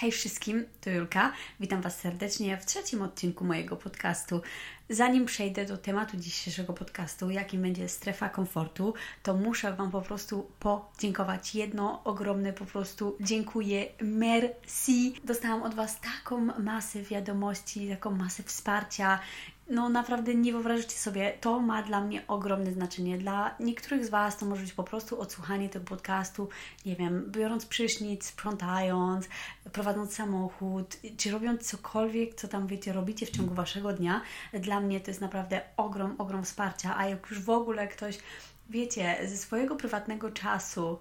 Hej wszystkim, to Julka. Witam Was serdecznie w trzecim odcinku mojego podcastu. Zanim przejdę do tematu dzisiejszego podcastu, jakim będzie strefa komfortu, to muszę Wam po prostu podziękować. Jedno ogromne po prostu dziękuję, merci. Dostałam od Was taką masę wiadomości, taką masę wsparcia no naprawdę nie wyobrażacie sobie, to ma dla mnie ogromne znaczenie. Dla niektórych z Was to może być po prostu odsłuchanie tego podcastu, nie wiem, biorąc prysznic, sprzątając, prowadząc samochód, czy robiąc cokolwiek, co tam wiecie, robicie w ciągu Waszego dnia. Dla mnie to jest naprawdę ogrom, ogrom wsparcia, a jak już w ogóle ktoś, wiecie, ze swojego prywatnego czasu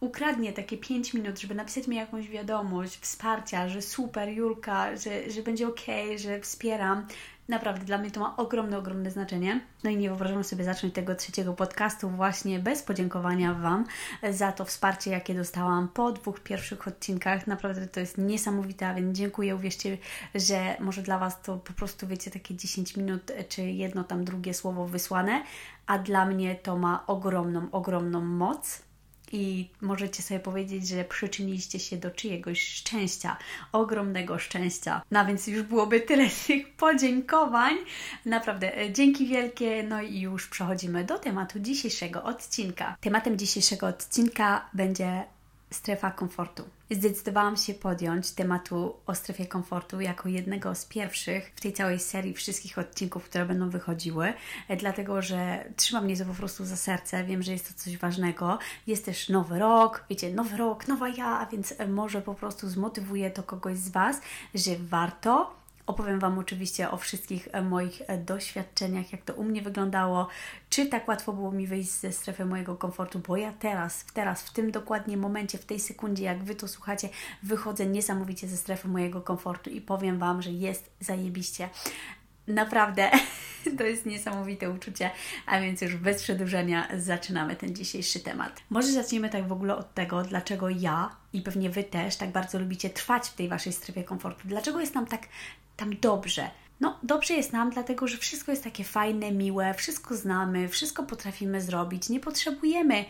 ukradnie takie 5 minut, żeby napisać mi jakąś wiadomość, wsparcia, że super, Julka, że, że będzie ok, że wspieram, Naprawdę dla mnie to ma ogromne, ogromne znaczenie. No i nie wyobrażam sobie zacząć tego trzeciego podcastu właśnie bez podziękowania Wam za to wsparcie, jakie dostałam po dwóch pierwszych odcinkach. Naprawdę to jest niesamowite, a więc dziękuję. Uwierzcie, że może dla Was to po prostu wiecie takie 10 minut, czy jedno tam drugie słowo wysłane, a dla mnie to ma ogromną, ogromną moc i możecie sobie powiedzieć, że przyczyniliście się do czyjegoś szczęścia, ogromnego szczęścia. No więc już byłoby tyle tych podziękowań. Naprawdę e, dzięki wielkie. No i już przechodzimy do tematu dzisiejszego odcinka. Tematem dzisiejszego odcinka będzie strefa komfortu. Zdecydowałam się podjąć tematu o strefie komfortu jako jednego z pierwszych w tej całej serii wszystkich odcinków, które będą wychodziły, e, dlatego że trzyma mnie to po prostu za serce. Wiem, że jest to coś ważnego. Jest też nowy rok, wiecie, nowy rok, nowa ja, więc e, może po prostu zmotywuje to kogoś z Was, że warto Opowiem Wam oczywiście o wszystkich e, moich e, doświadczeniach, jak to u mnie wyglądało, czy tak łatwo było mi wyjść ze strefy mojego komfortu, bo ja teraz, teraz, w tym dokładnie momencie, w tej sekundzie, jak Wy to słuchacie, wychodzę niesamowicie ze strefy mojego komfortu i powiem Wam, że jest zajebiście. Naprawdę to jest niesamowite uczucie, a więc już bez przedłużenia zaczynamy ten dzisiejszy temat. Może zacznijmy tak w ogóle od tego, dlaczego ja i pewnie Wy też tak bardzo lubicie trwać w tej Waszej strefie komfortu. Dlaczego jest nam tak tam dobrze. No, dobrze jest nam, dlatego że wszystko jest takie fajne, miłe, wszystko znamy, wszystko potrafimy zrobić, nie potrzebujemy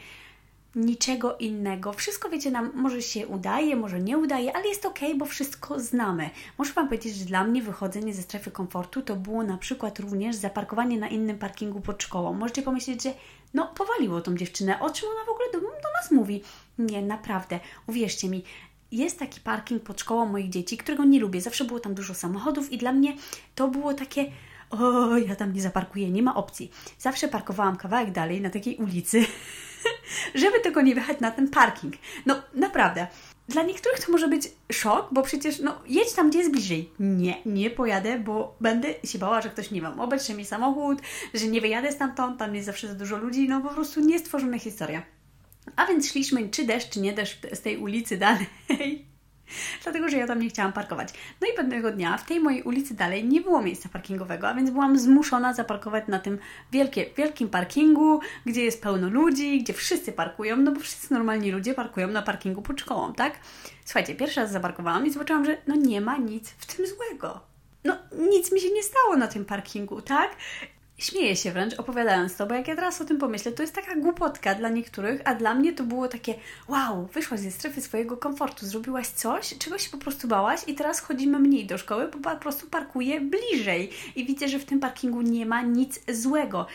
niczego innego. Wszystko, wiecie, nam może się udaje, może nie udaje, ale jest ok, bo wszystko znamy. Muszę Wam powiedzieć, że dla mnie wychodzenie ze strefy komfortu to było na przykład również zaparkowanie na innym parkingu pod szkołą. Możecie pomyśleć, że no, powaliło tą dziewczynę, o czym ona w ogóle do, do nas mówi. Nie, naprawdę, uwierzcie mi, jest taki parking pod szkołą moich dzieci, którego nie lubię. Zawsze było tam dużo samochodów i dla mnie to było takie o, ja tam nie zaparkuję, nie ma opcji. Zawsze parkowałam kawałek dalej na takiej ulicy, żeby tylko nie wjechać na ten parking. No, naprawdę. Dla niektórych to może być szok, bo przecież, no, jedź tam, gdzie jest bliżej. Nie, nie pojadę, bo będę się bała, że ktoś, nie wiem, obejrzy mi samochód, że nie wyjadę stamtąd, tam jest zawsze za dużo ludzi, no po prostu niestworzona historia. A więc szliśmy, czy deszcz, czy nie deszcz, z tej ulicy dalej. Dlatego, że ja tam nie chciałam parkować. No i pewnego dnia w tej mojej ulicy dalej nie było miejsca parkingowego, a więc byłam zmuszona zaparkować na tym wielkie, wielkim parkingu, gdzie jest pełno ludzi, gdzie wszyscy parkują, no bo wszyscy normalni ludzie parkują na parkingu pod szkołą, tak? Słuchajcie, pierwszy raz zaparkowałam i zobaczyłam, że no nie ma nic w tym złego. No nic mi się nie stało na tym parkingu, tak? Śmieję się wręcz opowiadając to, bo jak ja teraz o tym pomyślę, to jest taka głupotka dla niektórych, a dla mnie to było takie wow, wyszłaś ze strefy swojego komfortu, zrobiłaś coś, czego się po prostu bałaś i teraz chodzimy mniej do szkoły, bo po prostu parkuję bliżej i widzę, że w tym parkingu nie ma nic złego.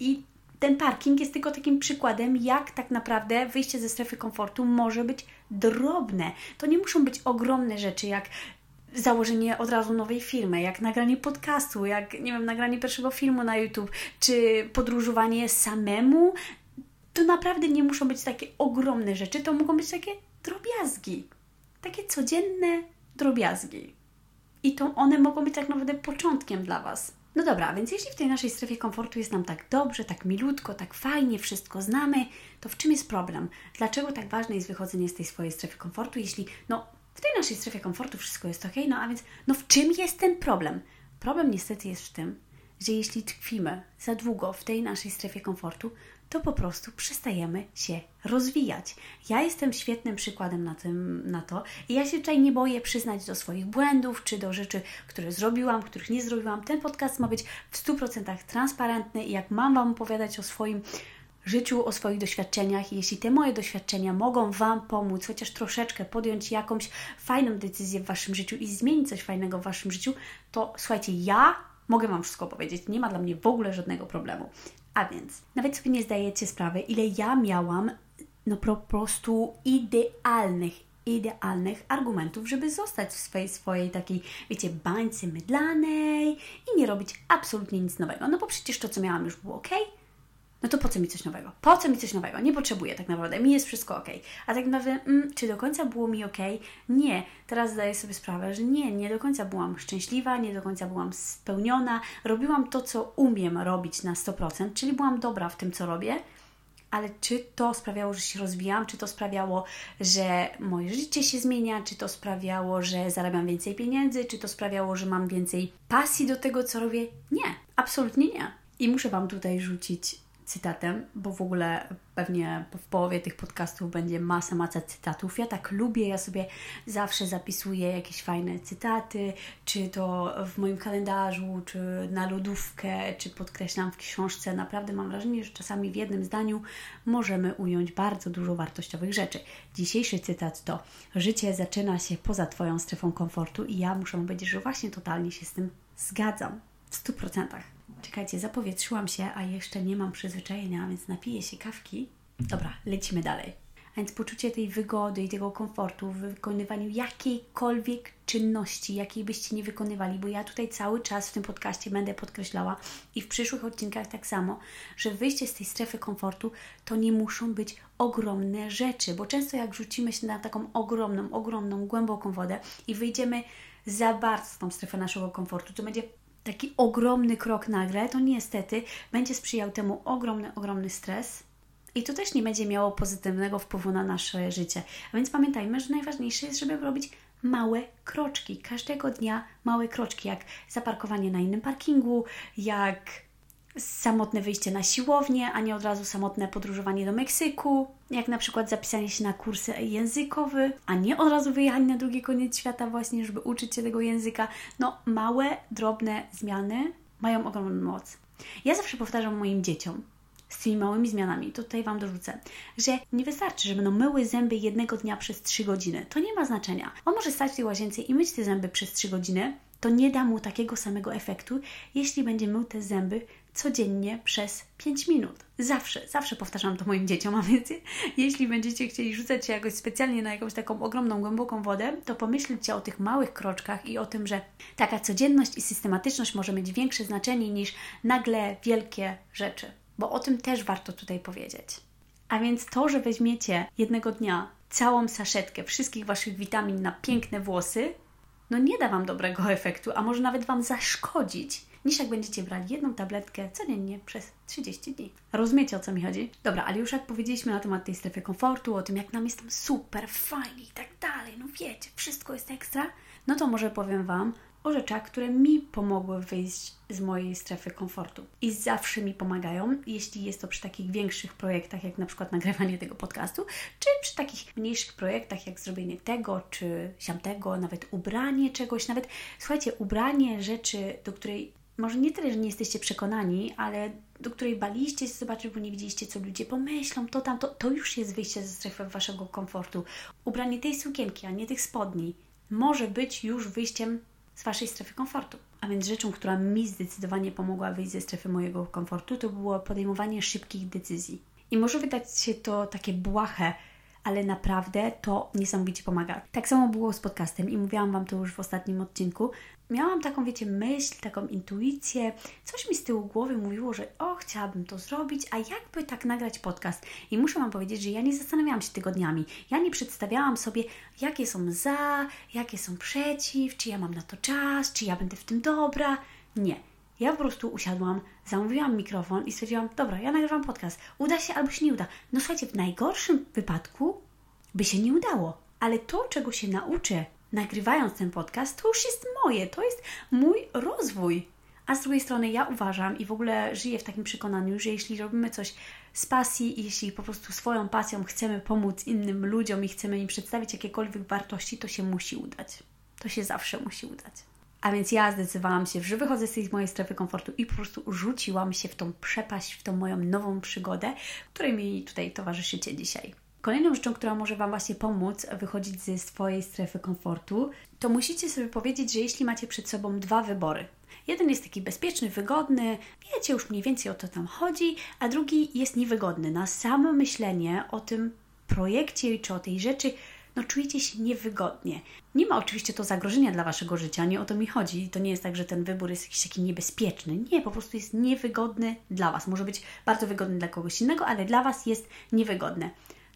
I ten parking jest tylko takim przykładem, jak tak naprawdę wyjście ze strefy komfortu może być drobne. To nie muszą być ogromne rzeczy, jak założenie od razu nowej firmy, jak nagranie podcastu, jak nie wiem, nagranie pierwszego filmu na YouTube, czy podróżowanie samemu, to naprawdę nie muszą być takie ogromne rzeczy, to mogą być takie drobiazgi. Takie codzienne drobiazgi. I to one mogą być tak naprawdę początkiem dla Was. No dobra, więc jeśli w tej naszej strefie komfortu jest nam tak dobrze, tak milutko, tak fajnie, wszystko znamy, to w czym jest problem? Dlaczego tak ważne jest wychodzenie z tej swojej strefy komfortu, jeśli no w tej naszej strefie komfortu wszystko jest ok, no a więc, no w czym jest ten problem? Problem niestety jest w tym, że jeśli tkwimy za długo w tej naszej strefie komfortu, to po prostu przestajemy się rozwijać. Ja jestem świetnym przykładem na, tym, na to i ja się tutaj nie boję przyznać do swoich błędów czy do rzeczy, które zrobiłam, których nie zrobiłam. Ten podcast ma być w 100% transparentny i jak mam Wam opowiadać o swoim życiu, o swoich doświadczeniach. Jeśli te moje doświadczenia mogą Wam pomóc, chociaż troszeczkę podjąć jakąś fajną decyzję w Waszym życiu i zmienić coś fajnego w Waszym życiu, to słuchajcie, ja mogę Wam wszystko powiedzieć. Nie ma dla mnie w ogóle żadnego problemu. A więc, nawet sobie nie zdajecie sprawy, ile ja miałam no po prostu idealnych, idealnych argumentów, żeby zostać w swojej, swojej takiej, wiecie, bańce mydlanej i nie robić absolutnie nic nowego. No bo przecież to, co miałam, już było ok. No to po co mi coś nowego? Po co mi coś nowego? Nie potrzebuję tak naprawdę. Mi jest wszystko ok. A tak naprawdę, mm, czy do końca było mi ok? Nie. Teraz zdaję sobie sprawę, że nie, nie do końca byłam szczęśliwa, nie do końca byłam spełniona. Robiłam to, co umiem robić na 100%, czyli byłam dobra w tym, co robię ale czy to sprawiało, że się rozwijam, czy to sprawiało, że moje życie się zmienia, czy to sprawiało, że zarabiam więcej pieniędzy, czy to sprawiało, że mam więcej pasji do tego, co robię? Nie, absolutnie nie. I muszę Wam tutaj rzucić cytatem, bo w ogóle pewnie w połowie tych podcastów będzie masa, masa cytatów. Ja tak lubię, ja sobie zawsze zapisuję jakieś fajne cytaty, czy to w moim kalendarzu, czy na lodówkę, czy podkreślam w książce. Naprawdę mam wrażenie, że czasami w jednym zdaniu możemy ująć bardzo dużo wartościowych rzeczy. Dzisiejszy cytat to: Życie zaczyna się poza Twoją strefą komfortu, i ja muszę powiedzieć, że właśnie totalnie się z tym zgadzam w 100%. Czekajcie, zapowietrzyłam się, a jeszcze nie mam przyzwyczajenia, więc napiję się kawki. Dobra, lecimy dalej. A więc poczucie tej wygody i tego komfortu w wykonywaniu jakiejkolwiek czynności, jakiej byście nie wykonywali, bo ja tutaj cały czas w tym podcaście będę podkreślała i w przyszłych odcinkach tak samo, że wyjście z tej strefy komfortu to nie muszą być ogromne rzeczy, bo często jak rzucimy się na taką ogromną, ogromną, głęboką wodę i wyjdziemy za bardzo z tą strefę naszego komfortu, to będzie taki ogromny krok nagle, to niestety będzie sprzyjał temu ogromny, ogromny stres. I to też nie będzie miało pozytywnego wpływu na nasze życie. A więc pamiętajmy, że najważniejsze jest, żeby robić małe kroczki. Każdego dnia małe kroczki, jak zaparkowanie na innym parkingu, jak samotne wyjście na siłownię, a nie od razu samotne podróżowanie do Meksyku, jak na przykład zapisanie się na kursy językowe, a nie od razu wyjechanie na drugi koniec świata właśnie, żeby uczyć się tego języka. No, małe, drobne zmiany mają ogromną moc. Ja zawsze powtarzam moim dzieciom, z tymi małymi zmianami, to tutaj Wam dorzucę, że nie wystarczy, że będą myły zęby jednego dnia przez 3 godziny. To nie ma znaczenia. On może stać w tej łazience i myć te zęby przez 3 godziny, to nie da mu takiego samego efektu, jeśli będzie mył te zęby codziennie przez 5 minut. Zawsze, zawsze powtarzam to moim dzieciom, a więc jeśli będziecie chcieli rzucać się jakoś specjalnie na jakąś taką ogromną, głęboką wodę, to pomyślcie o tych małych kroczkach i o tym, że taka codzienność i systematyczność może mieć większe znaczenie niż nagle wielkie rzeczy. Bo o tym też warto tutaj powiedzieć. A więc to, że weźmiecie jednego dnia całą saszetkę wszystkich Waszych witamin na piękne włosy, no nie da Wam dobrego efektu, a może nawet Wam zaszkodzić, niż jak będziecie brali jedną tabletkę codziennie przez 30 dni. Rozumiecie o co mi chodzi? Dobra, ale już jak powiedzieliśmy na temat tej strefy komfortu, o tym jak nam jest tam super, fajnie i tak dalej, no wiecie, wszystko jest ekstra, no to może powiem Wam o rzeczach, które mi pomogły wyjść z mojej strefy komfortu. I zawsze mi pomagają, jeśli jest to przy takich większych projektach, jak na przykład nagrywanie tego podcastu, czy przy takich mniejszych projektach, jak zrobienie tego, czy siamtego, nawet ubranie czegoś, nawet, słuchajcie, ubranie rzeczy, do której może nie tyle, że nie jesteście przekonani, ale do której baliście się zobaczyć, bo nie widzieliście, co ludzie pomyślą, to tam, to, to już jest wyjście ze strefy waszego komfortu. Ubranie tej sukienki, a nie tych spodni, może być już wyjściem z waszej strefy komfortu. A więc rzeczą, która mi zdecydowanie pomogła wyjść ze strefy mojego komfortu, to było podejmowanie szybkich decyzji. I może wydać się to takie błahe, ale naprawdę to niesamowicie pomaga. Tak samo było z podcastem i mówiłam Wam to już w ostatnim odcinku. Miałam taką, wiecie, myśl, taką intuicję, coś mi z tyłu głowy mówiło, że o, chciałabym to zrobić, a jakby tak nagrać podcast? I muszę Wam powiedzieć, że ja nie zastanawiałam się tygodniami. Ja nie przedstawiałam sobie, jakie są za, jakie są przeciw, czy ja mam na to czas, czy ja będę w tym dobra. Nie. Ja po prostu usiadłam, zamówiłam mikrofon i stwierdziłam, dobra, ja nagrywam podcast. Uda się albo się nie uda. No słuchajcie, w najgorszym wypadku by się nie udało. Ale to, czego się nauczę nagrywając ten podcast, to już jest moje, to jest mój rozwój. A z drugiej strony ja uważam i w ogóle żyję w takim przekonaniu, że jeśli robimy coś z pasji jeśli po prostu swoją pasją chcemy pomóc innym ludziom i chcemy im przedstawić jakiekolwiek wartości, to się musi udać. To się zawsze musi udać. A więc ja zdecydowałam się, że wychodzę z tej mojej strefy komfortu i po prostu rzuciłam się w tą przepaść, w tą moją nową przygodę, której mi tutaj towarzyszycie dzisiaj. Kolejną rzeczą, która może Wam właśnie pomóc wychodzić ze swojej strefy komfortu, to musicie sobie powiedzieć, że jeśli macie przed sobą dwa wybory. Jeden jest taki bezpieczny, wygodny, wiecie już mniej więcej o co tam chodzi, a drugi jest niewygodny. Na samo myślenie o tym projekcie czy o tej rzeczy no czujecie się niewygodnie. Nie ma oczywiście to zagrożenia dla Waszego życia, nie o to mi chodzi. To nie jest tak, że ten wybór jest jakiś taki niebezpieczny. Nie, po prostu jest niewygodny dla Was. Może być bardzo wygodny dla kogoś innego, ale dla Was jest niewygodny.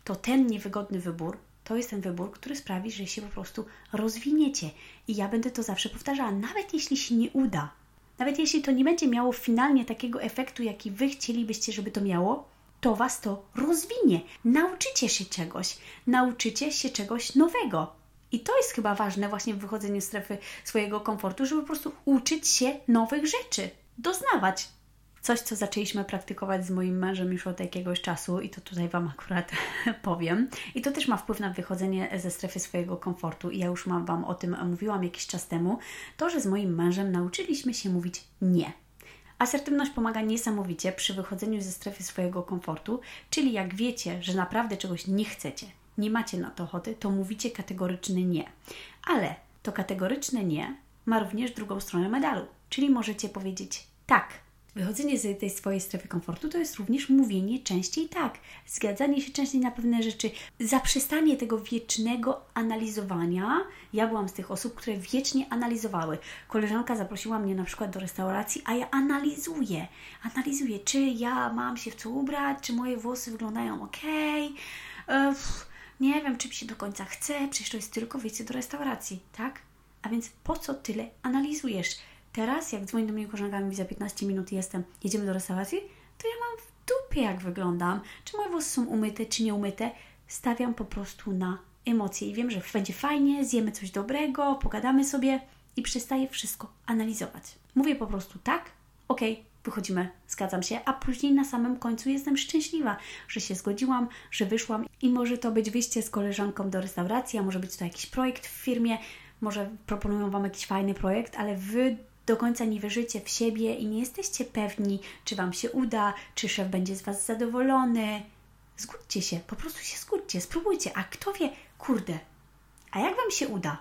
To ten niewygodny wybór to jest ten wybór, który sprawi, że się po prostu rozwiniecie. I ja będę to zawsze powtarzała, nawet jeśli się nie uda, nawet jeśli to nie będzie miało finalnie takiego efektu, jaki Wy chcielibyście, żeby to miało, to Was to rozwinie. Nauczycie się czegoś, nauczycie się czegoś nowego. I to jest chyba ważne właśnie w wychodzeniu z strefy swojego komfortu, żeby po prostu uczyć się nowych rzeczy, doznawać. Coś, co zaczęliśmy praktykować z moim mężem już od jakiegoś czasu, i to tutaj Wam akurat powiem. I to też ma wpływ na wychodzenie ze strefy swojego komfortu. I ja już mam Wam o tym mówiłam jakiś czas temu. To, że z moim mężem nauczyliśmy się mówić nie Asertywność pomaga niesamowicie przy wychodzeniu ze strefy swojego komfortu, czyli jak wiecie, że naprawdę czegoś nie chcecie, nie macie na to ochoty, to mówicie kategoryczne nie. Ale to kategoryczne nie ma również drugą stronę medalu, czyli możecie powiedzieć tak, Wychodzenie z tej swojej strefy komfortu to jest również mówienie częściej tak, zgadzanie się częściej na pewne rzeczy, zaprzestanie tego wiecznego analizowania. Ja byłam z tych osób, które wiecznie analizowały. Koleżanka zaprosiła mnie na przykład do restauracji, a ja analizuję. Analizuję, czy ja mam się w co ubrać, czy moje włosy wyglądają ok. nie wiem, czy mi się do końca chce, przecież to jest tylko wyjście do restauracji, tak? A więc po co tyle analizujesz? Teraz, jak dzwoni do mnie koleżanka mówi za 15 minut jestem, jedziemy do restauracji, to ja mam w dupie jak wyglądam, czy moje włosy są umyte, czy nie umyte. Stawiam po prostu na emocje i wiem, że będzie fajnie, zjemy coś dobrego, pogadamy sobie i przestaję wszystko analizować. Mówię po prostu tak, okej, okay, wychodzimy, zgadzam się, a później na samym końcu jestem szczęśliwa, że się zgodziłam, że wyszłam i może to być wyjście z koleżanką do restauracji, a może być to jakiś projekt w firmie, może proponują Wam jakiś fajny projekt, ale Wy do końca nie wierzycie w siebie i nie jesteście pewni, czy Wam się uda, czy szef będzie z Was zadowolony. Zgódźcie się, po prostu się zgódźcie, spróbujcie, a kto wie, kurde, a jak Wam się uda?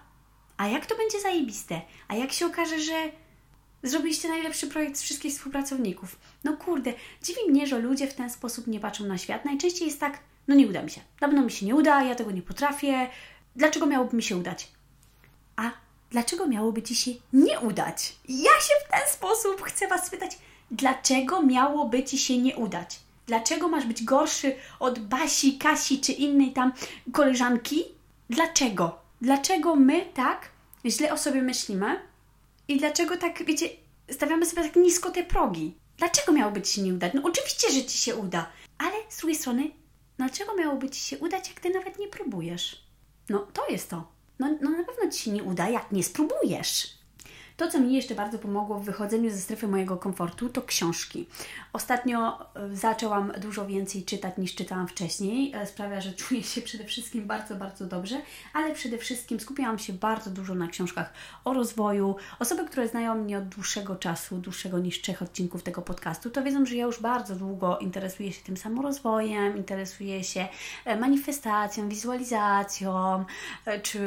A jak to będzie zajebiste? A jak się okaże, że zrobiliście najlepszy projekt z wszystkich współpracowników? No kurde, dziwi mnie, że ludzie w ten sposób nie patrzą na świat. Najczęściej jest tak, no nie uda mi się, dawno mi się nie uda, ja tego nie potrafię, dlaczego miałoby mi się udać? Dlaczego miałoby Ci się nie udać? Ja się w ten sposób chcę Was spytać, dlaczego miałoby Ci się nie udać? Dlaczego masz być gorszy od Basi, Kasi czy innej tam koleżanki? Dlaczego? Dlaczego my tak źle o sobie myślimy? I dlaczego tak, wiecie, stawiamy sobie tak nisko te progi? Dlaczego miałoby Ci się nie udać? No oczywiście, że Ci się uda, ale z drugiej strony, dlaczego miałoby Ci się udać, jak Ty nawet nie próbujesz? No to jest to no, no na pewno Ci się nie uda, jak nie spróbujesz. To, co mi jeszcze bardzo pomogło w wychodzeniu ze strefy mojego komfortu, to książki. Ostatnio e, zaczęłam dużo więcej czytać niż czytałam wcześniej. E, sprawia, że czuję się przede wszystkim bardzo, bardzo dobrze, ale przede wszystkim skupiałam się bardzo dużo na książkach o rozwoju. Osoby, które znają mnie od dłuższego czasu, dłuższego niż trzech odcinków tego podcastu, to wiedzą, że ja już bardzo długo interesuję się tym samorozwojem, interesuję się e, manifestacją, wizualizacją, czy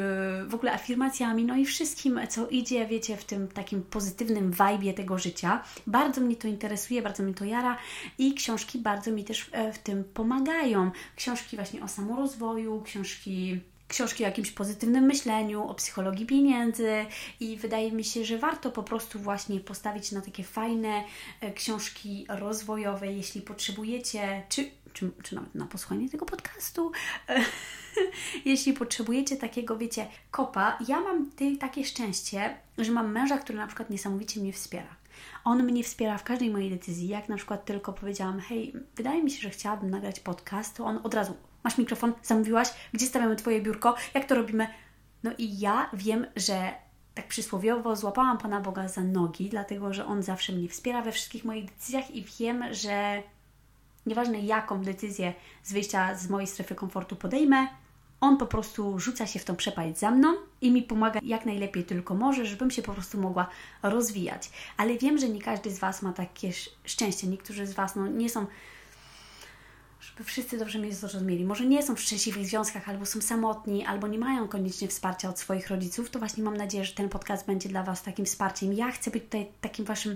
w ogóle afirmacjami, no i wszystkim, co idzie, wiecie, w tym takim pozytywnym vibe tego życia. Bardzo mnie to interesuje, bardzo mnie to jara i książki bardzo mi też e, w tym pomagają. Książki właśnie o samorozwoju, książki książki o jakimś pozytywnym myśleniu, o psychologii pieniędzy i wydaje mi się, że warto po prostu właśnie postawić na takie fajne e, książki rozwojowe, jeśli potrzebujecie, czy, czy, czy nawet na posłuchanie tego podcastu. jeśli potrzebujecie takiego, wiecie, kopa, ja mam takie szczęście, że mam męża, który na przykład niesamowicie mnie wspiera. On mnie wspiera w każdej mojej decyzji. Jak na przykład tylko powiedziałam, hej, wydaje mi się, że chciałabym nagrać podcast, to on od razu, masz mikrofon, zamówiłaś, gdzie stawiamy Twoje biurko, jak to robimy? No i ja wiem, że tak przysłowiowo złapałam Pana Boga za nogi, dlatego że On zawsze mnie wspiera we wszystkich moich decyzjach i wiem, że nieważne jaką decyzję z wyjścia z mojej strefy komfortu podejmę, On po prostu rzuca się w tą przepaść za mną i mi pomaga jak najlepiej tylko może, żebym się po prostu mogła rozwijać. Ale wiem, że nie każdy z Was ma takie szczęście. Niektórzy z Was no, nie są żeby wszyscy dobrze mnie zrozumieli, może nie są w szczęśliwych związkach, albo są samotni, albo nie mają koniecznie wsparcia od swoich rodziców, to właśnie mam nadzieję, że ten podcast będzie dla Was takim wsparciem. Ja chcę być tutaj takim Waszym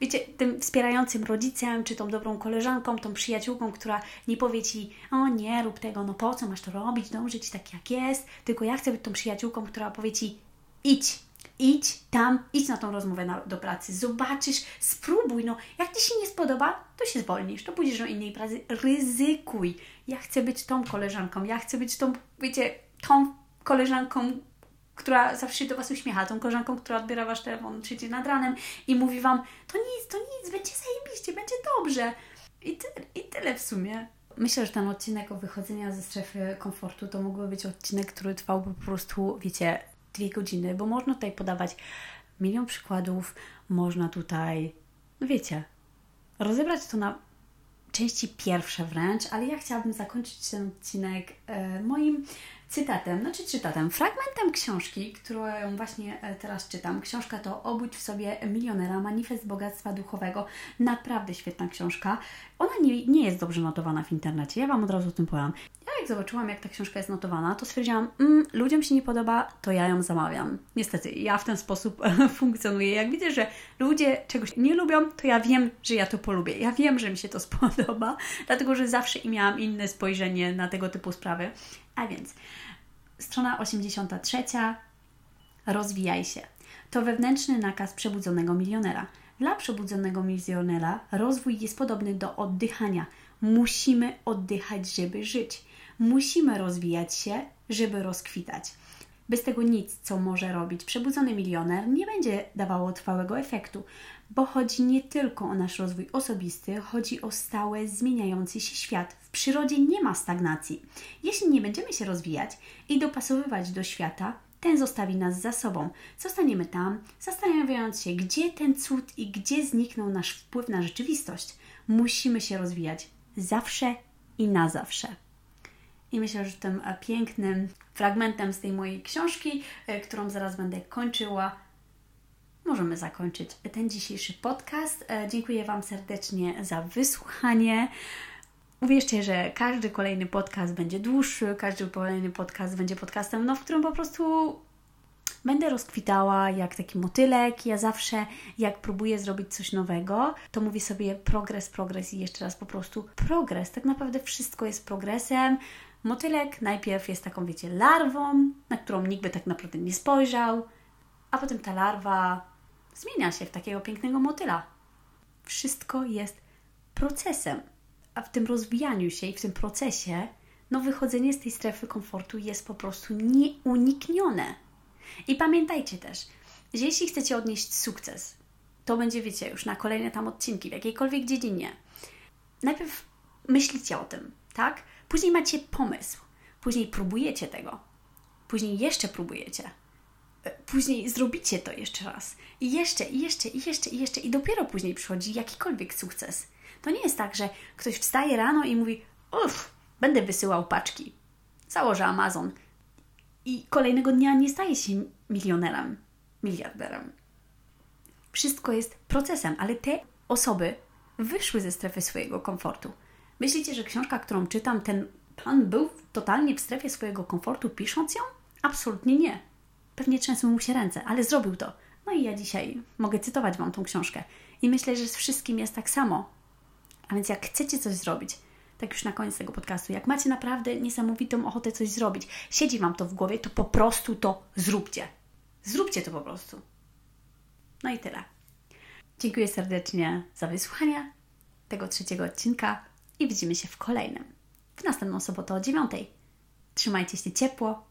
wiecie, tym wspierającym rodzicem, czy tą dobrą koleżanką, tą przyjaciółką, która nie powie ci, o nie, rób tego, no po co masz to robić, ci tak jak jest, tylko ja chcę być tą przyjaciółką, która powie ci, idź, idź tam, idź na tą rozmowę na, do pracy, zobaczysz, spróbuj, no. Jak Ci się nie spodoba, to się zwolnisz, to pójdziesz do innej pracy, ryzykuj. Ja chcę być tą koleżanką, ja chcę być tą, wiecie, tą koleżanką, która zawsze się do Was uśmiecha, tą koleżanką, która odbiera Wasz telefon trzeci nad ranem i mówi Wam, to nic, to nic, będzie zajebiście, będzie dobrze. I, ty, I tyle w sumie. Myślę, że ten odcinek o wychodzeniu ze strefy komfortu to mógłby być odcinek, który trwał po prostu, wiecie, dwie godziny, bo można tutaj podawać milion przykładów, można tutaj, no wiecie, rozebrać to na części pierwsze wręcz, ale ja chciałabym zakończyć ten odcinek e, moim cytatem, znaczy cytatem, fragmentem książki, którą właśnie e, teraz czytam. Książka to Obudź w sobie milionera, manifest bogactwa duchowego. Naprawdę świetna książka. Ona nie, nie jest dobrze notowana w internecie, ja Wam od razu o tym powiem. Ja jak zobaczyłam, jak ta książka jest notowana, to stwierdziłam, mm, ludziom się nie podoba, to ja ją zamawiam. Niestety, ja w ten sposób funkcjonuję. Jak widzę, że ludzie czegoś nie lubią, to ja wiem, że ja to polubię. Ja wiem, że mi się to spodoba, dlatego, że zawsze miałam inne spojrzenie na tego typu sprawy. A więc, strona 83. Rozwijaj się. To wewnętrzny nakaz przebudzonego milionera. Dla przebudzonego milionera rozwój jest podobny do oddychania. Musimy oddychać, żeby żyć. Musimy rozwijać się, żeby rozkwitać. Bez tego nic, co może robić przebudzony milioner, nie będzie dawało trwałego efektu, bo chodzi nie tylko o nasz rozwój osobisty, chodzi o stałe, zmieniający się świat. W przyrodzie nie ma stagnacji. Jeśli nie będziemy się rozwijać i dopasowywać do świata, ten zostawi nas za sobą. Zostaniemy tam, zastanawiając się, gdzie ten cud i gdzie zniknął nasz wpływ na rzeczywistość. Musimy się rozwijać zawsze i na zawsze. I myślę, że tym pięknym fragmentem z tej mojej książki, e, którą zaraz będę kończyła, możemy zakończyć ten dzisiejszy podcast. E, dziękuję Wam serdecznie za wysłuchanie. Uwierzcie, że każdy kolejny podcast będzie dłuższy, każdy kolejny podcast będzie podcastem, no, w którym po prostu będę rozkwitała jak taki motylek. Ja zawsze, jak próbuję zrobić coś nowego, to mówię sobie progres, progres i jeszcze raz po prostu progres. Tak naprawdę wszystko jest progresem. Motylek najpierw jest taką, wiecie, larwą, na którą nikt by tak naprawdę nie spojrzał, a potem ta larwa zmienia się w takiego pięknego motyla. Wszystko jest procesem, a w tym rozwijaniu się i w tym procesie, no wychodzenie z tej strefy komfortu jest po prostu nieuniknione. I pamiętajcie też, że jeśli chcecie odnieść sukces, to będzie, wiecie, już na kolejne tam odcinki, w jakiejkolwiek dziedzinie. Najpierw myślicie o tym, tak? Później macie pomysł, później próbujecie tego, później jeszcze próbujecie, e, później zrobicie to jeszcze raz i jeszcze, i jeszcze, i jeszcze, i jeszcze, i dopiero później przychodzi jakikolwiek sukces. To nie jest tak, że ktoś wstaje rano i mówi: Uff, będę wysyłał paczki. Założę Amazon. I kolejnego dnia nie staje się milionerem, miliarderem. Wszystko jest procesem, ale te osoby wyszły ze strefy swojego komfortu. Myślicie, że książka, którą czytam, ten pan był totalnie w strefie swojego komfortu pisząc ją? Absolutnie nie. Pewnie trzęsły mu się ręce, ale zrobił to. No i ja dzisiaj mogę cytować Wam tą książkę. I myślę, że z wszystkim jest tak samo. A więc jak chcecie coś zrobić, tak już na koniec tego podcastu, jak macie naprawdę niesamowitą ochotę coś zrobić, siedzi Wam to w głowie, to po prostu to zróbcie. Zróbcie to po prostu. No i tyle. Dziękuję serdecznie za wysłuchanie tego trzeciego odcinka i widzimy się w kolejnym. W następną sobotę o dziewiątej. Trzymajcie się ciepło.